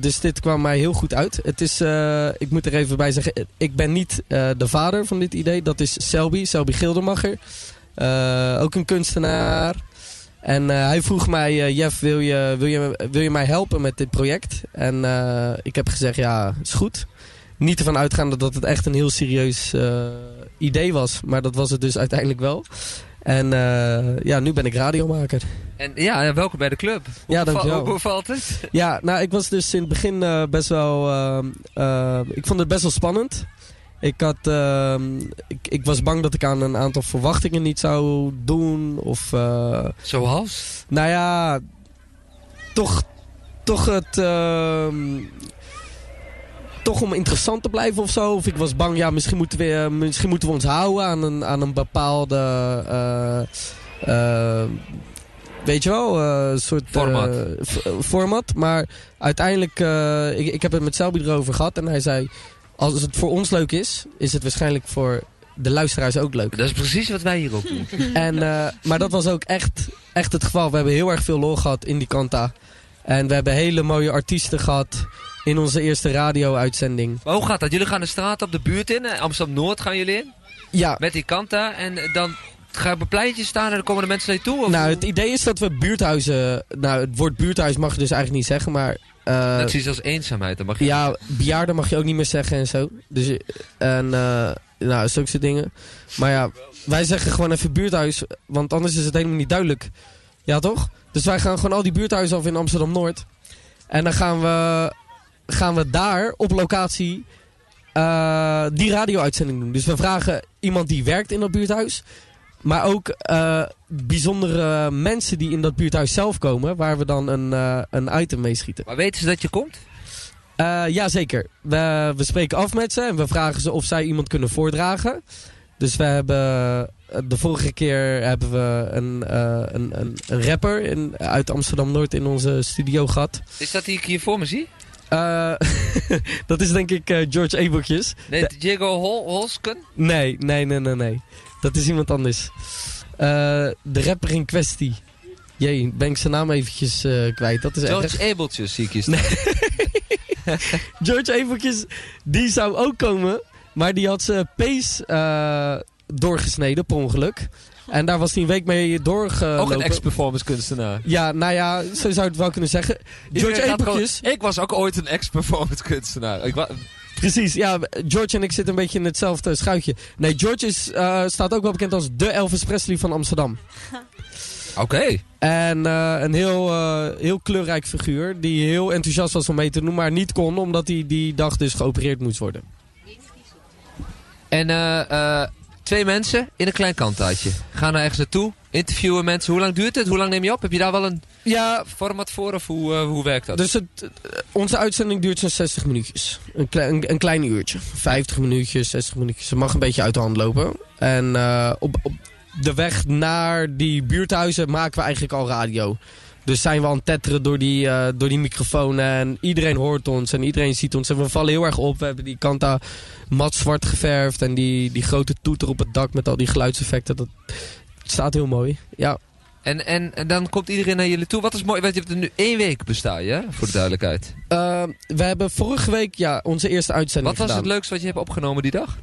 Dus dit kwam mij heel goed uit. Het is, ik moet er even bij zeggen, ik ben niet de vader van dit idee. Dat is Selby, Selby Gildermacher. Ook een kunstenaar. En hij vroeg mij, Jeff, wil je, wil, je, wil je mij helpen met dit project? En ik heb gezegd, ja, is goed. Niet ervan uitgaande dat het echt een heel serieus idee was. Maar dat was het dus uiteindelijk wel. En ja, nu ben ik radiomaker. En ja, welkom bij de club. Hoe Ja, dankjewel. Hoe bevalt het? Ja, nou, ik was dus in het begin eh, best wel... ehm, eh, ik vond het best wel spannend. Ik, had, ehm, ik, ik was bang dat ik aan een aantal verwachtingen niet zou doen. Of, eh, Zoals? nou ja, toch, toch het... ehm, toch om interessant te blijven of zo. Of ik was bang, ja, misschien moeten we, misschien moeten we ons houden aan een, aan een bepaalde... weet je wel, eh, soort... eh, Format. Maar uiteindelijk, eh, ik, ik heb het met Selby erover gehad. En hij zei, als het voor ons leuk is, is het waarschijnlijk voor de luisteraars ook leuk. Dat is precies wat wij hier ook doen. En, maar dat was ook echt, echt het geval. We hebben heel erg veel lol gehad in die kanta. En we hebben hele mooie artiesten gehad in onze eerste radio-uitzending. Maar hoe gaat dat? Jullie gaan de straat op de buurt in. Amsterdam-Noord gaan jullie in. Ja. Met die kanta. En dan ga je op een pleintje staan en dan komen de mensen naar je toe? Of Nou, het idee is dat we buurthuizen... Nou, het woord buurthuis mag je dus eigenlijk niet zeggen, maar... dat is iets als eenzaamheid. Dan mag je ja, bejaarden mag je ook niet meer zeggen en zo. Dus, en, eh nou, zulke soort dingen. Maar ja, wij zeggen gewoon even buurthuis, want anders is het helemaal niet duidelijk. Ja, toch? Dus wij gaan gewoon al die buurthuizen af in Amsterdam-Noord. En dan gaan we, gaan we daar op locatie eh, die radio-uitzending doen. Dus we vragen iemand die werkt in dat buurthuis. Maar ook eh, bijzondere mensen die in dat buurthuis zelf komen. Waar we dan een, eh, een item mee schieten. Maar weten ze dat je komt? Eh Jazeker. We, we spreken af met ze en we vragen ze of zij iemand kunnen voordragen. Dus we hebben... De vorige keer hebben we een, een, een, een rapper in, uit Amsterdam-Noord in onze studio gehad. Is dat die ik hier voor me zie? Dat is denk ik George Ebertjes. Nee, Diego Hol Holsken? Nee, nee, nee, nee, nee. Dat is iemand anders. Eh, de rapper in kwestie. Jee, ben ik zijn naam eventjes eh, kwijt. Dat is George erg. Abeltjes zie ik hier staan. George Eveltjes, die zou ook komen. Maar die had zijn pees eh, doorgesneden per ongeluk. En daar was hij een week mee doorgelopen. Ook een ex-performance kunstenaar. Ja, nou ja, zo zou je het wel kunnen zeggen. George gewoon- Ik was ook ooit een ex-performance kunstenaar. Ik wa- Precies, ja. George en ik zitten een beetje in hetzelfde schuitje. Nee, George is, eh, staat ook wel bekend als de Elvis Presley van Amsterdam. Oké. En eh, een heel, eh, heel kleurrijk figuur. Die heel enthousiast was om mee te doen, maar niet kon. Omdat hij die dag dus geopereerd moest worden. En twee mensen in een klein kantaatje. Gaan daar ergens naartoe. Interviewen mensen. Hoe lang duurt het? Hoe lang neem je op? Heb je daar wel een ja, format voor? Of hoe, eh, hoe werkt dat? Dus het, eh, onze uitzending duurt zo'n 60 minuutjes. Een, klein, een, een klein uurtje. 50 minuutjes, 60 minuutjes. Het mag een beetje uit de hand lopen. En eh, op, op de weg naar die buurthuizen maken we eigenlijk al radio. Dus zijn we aan het tetteren door die, eh, door die microfoon. En iedereen hoort ons en iedereen ziet ons. En we vallen heel erg op. We hebben die kanta mat zwart geverfd. En die, die grote toeter op het dak met al die geluidseffecten. Dat het staat heel mooi. Ja. En, en, en dan komt iedereen naar jullie toe. Wat is mooi, want je hebt er nu één week bestaan, je, voor de duidelijkheid. Eh, we hebben vorige week ja, onze eerste uitzending Wat was gedaan. het leukste wat je hebt opgenomen die dag?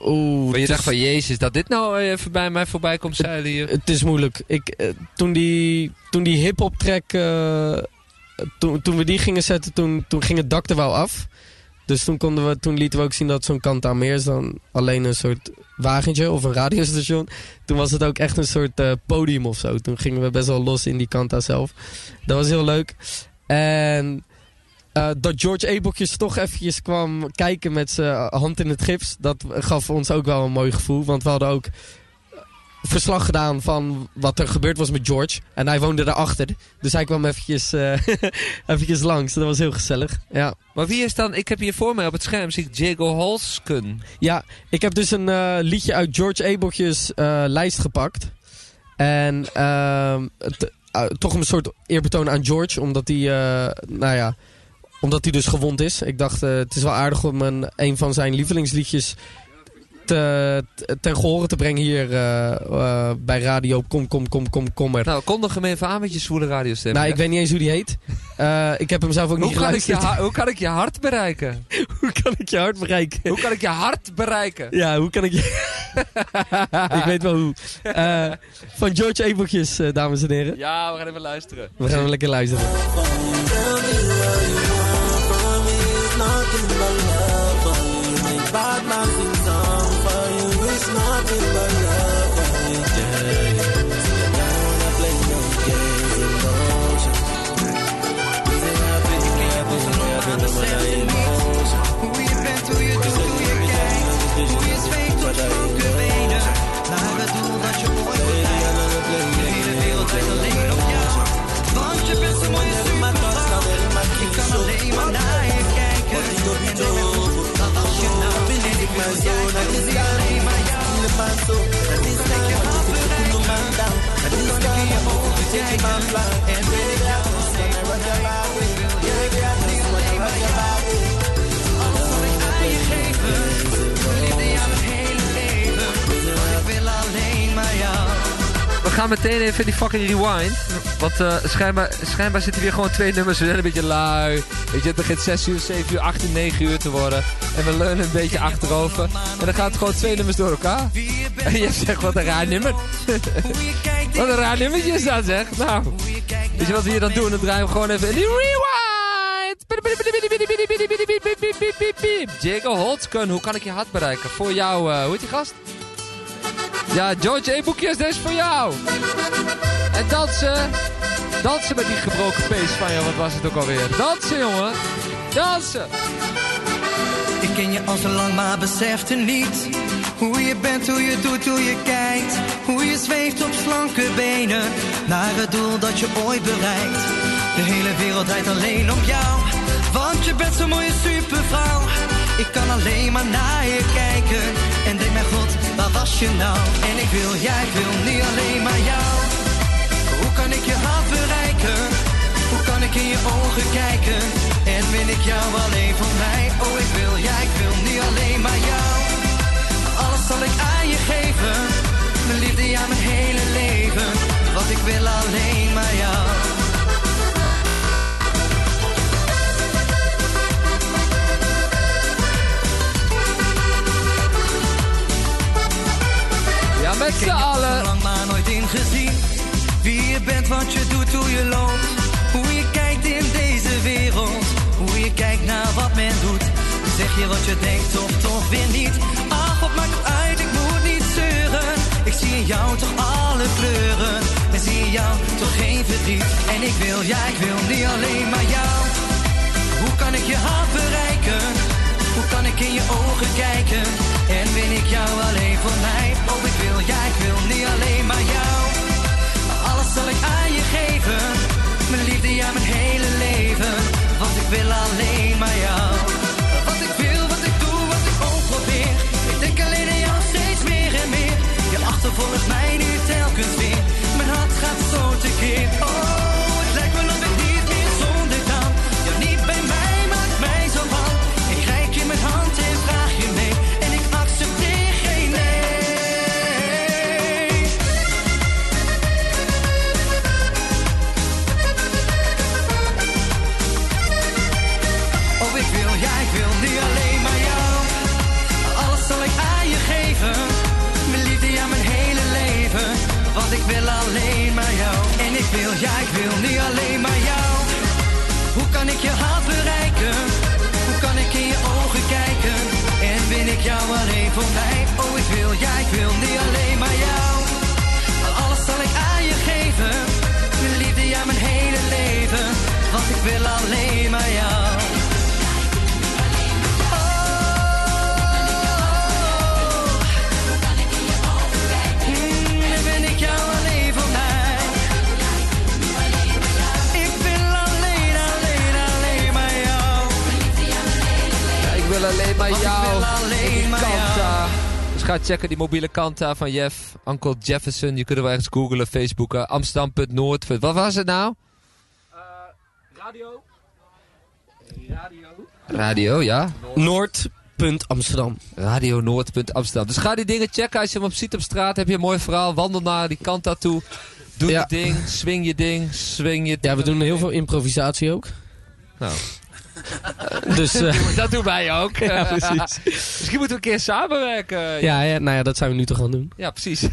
Oeh, Maar je dacht is- van, jezus, dat dit nou even bij mij voorbij komt zeilen hier. Het is moeilijk. Ik, eh, toen die, toen die hip-hop track. eh, toen, toen we die gingen zetten, toen, toen ging het dak er wel af. Dus toen, konden we, toen lieten we ook zien dat zo'n kant meer is dan alleen een soort wagentje of een radiostation. Toen was het ook echt een soort eh, podium of zo. Toen gingen we best wel los in die kanta zelf. Dat was heel leuk. En eh, dat George Ebeltjes toch eventjes kwam kijken met zijn hand in het gips. Dat gaf ons ook wel een mooi gevoel. Want we hadden ook verslag gedaan van wat er gebeurd was met George. En hij woonde daarachter. Dus hij kwam eventjes, eh, eventjes langs. Dat was heel gezellig. Ja. Maar wie is dan, ik heb hier voor mij op het scherm, zie ik Diego Holsken. Ja, ik heb dus een eh, liedje uit George Abeltjes eh, lijst gepakt. En ehm, eh, toch een soort eerbetoon aan George, omdat hij, nou ja, omdat hij dus gewond is. Ik dacht, het is wel aardig om een, een van zijn lievelingsliedjes te, te- ten gehore te brengen hier eh, eh, bij radio Kom, Kom, Kom, Kom, Kom er. Nou, kondig hem even aan met je zwoele radiostem. Nou, hè? ik weet niet eens hoe die heet. Eh, ik heb hem zelf ook hoe, niet je, geluisterd. hoe kan ik je hart bereiken? hoe kan ik je hart bereiken? Hoe kan ik je hart bereiken? Ja, hoe kan ik je... ik weet wel hoe. Eh, van George Ebeltjes, eh, dames en heren. Ja, we gaan even luisteren. We gaan lekker luisteren. remember jou. Hoe kan ik je hart bereiken? Hoe kan ik in je ogen kijken? En wil ik jou alleen Gaan meteen even die fucking rewind. Want eh, schijnbaar, schijnbaar zitten hier gewoon twee nummers. We zijn een beetje lui. Weet je, het begint 6 uur, 7 uur, 8 uur, 9 uur te worden. En we leunen een beetje achterover. En dan gaat het gewoon twee nummers door elkaar. En je zegt, wat een raar nummer. wat een raar nummertje is dat, zeg. Nou, weet je wat we hier dan doen? Dan draaien we gewoon even in die rewind. Jago Holtzken, hoe kan ik je hart bereiken? Voor jou, eh, hoe heet die gast? Ja, George E-boekjes, dit is voor jou. En dansen. Dansen met die gebroken pees van je. Wat was het ook alweer? Dansen, jongen. Dansen. Ik ken je al zo lang, maar besefte niet Hoe je bent, hoe je doet, hoe je kijkt Hoe je zweeft op slanke benen Naar het doel dat je ooit bereikt De hele wereld draait alleen om jou Want je bent zo'n mooie supervrouw Ik kan alleen maar naar je kijken En denk mijn god, waar was je nou? En ik wil jij, wil niet alleen maar jou Hoe kan ik je hart bereiken? Hoe kan ik in je ogen kijken? En wil ik jou alleen voor mij? Oh, ik wil jij, ik wil niet alleen maar jou. Alles zal ik aan je geven. Mijn liefde, ja, mijn hele leven. Want ik wil alleen maar jou. Met z'n allen. lang maar nooit ingezien. Wie je bent, wat je doet, hoe je loopt. Hoe je kijkt in deze wereld. Hoe je kijkt naar wat men doet. Zeg je wat je denkt of toch weer niet. Ach, wat maakt het uit, ik moet niet zeuren. Ik zie in jou toch alle kleuren. En zie in jou toch geen verdriet. En ik wil, ja, ik wil niet alleen maar jou. Hoe kan ik je hart bereiken? Hoe kan ik in je ogen kijken? En ben ik jou alleen voor mij? Oh, ik wil, ja, ik wil niet alleen maar jou. Alles zal ik aan je geven. Mijn liefde, ja, mijn hele leven. Checken die mobiele Kanta van Jeff. Uncle Jefferson. Je kunt er wel ergens googlen, Facebooken. Amsterdam.noord. Wat was het nou? Radio. Radio, ja. Noord.amsterdam. Radio Noord.amsterdam. Dus ga die dingen checken. Als je hem op ziet op straat, heb je een mooi verhaal. Wandel naar die Kanta toe. Doe je ding, swing je ding, swing je Ja, we doen heel veel improvisatie ook. Nou. Dus, eh, dat doen wij ook. Ja, precies. Misschien moeten we een keer samenwerken. Ja, ja, nou ja, dat zijn we nu toch gaan doen. Ja, precies.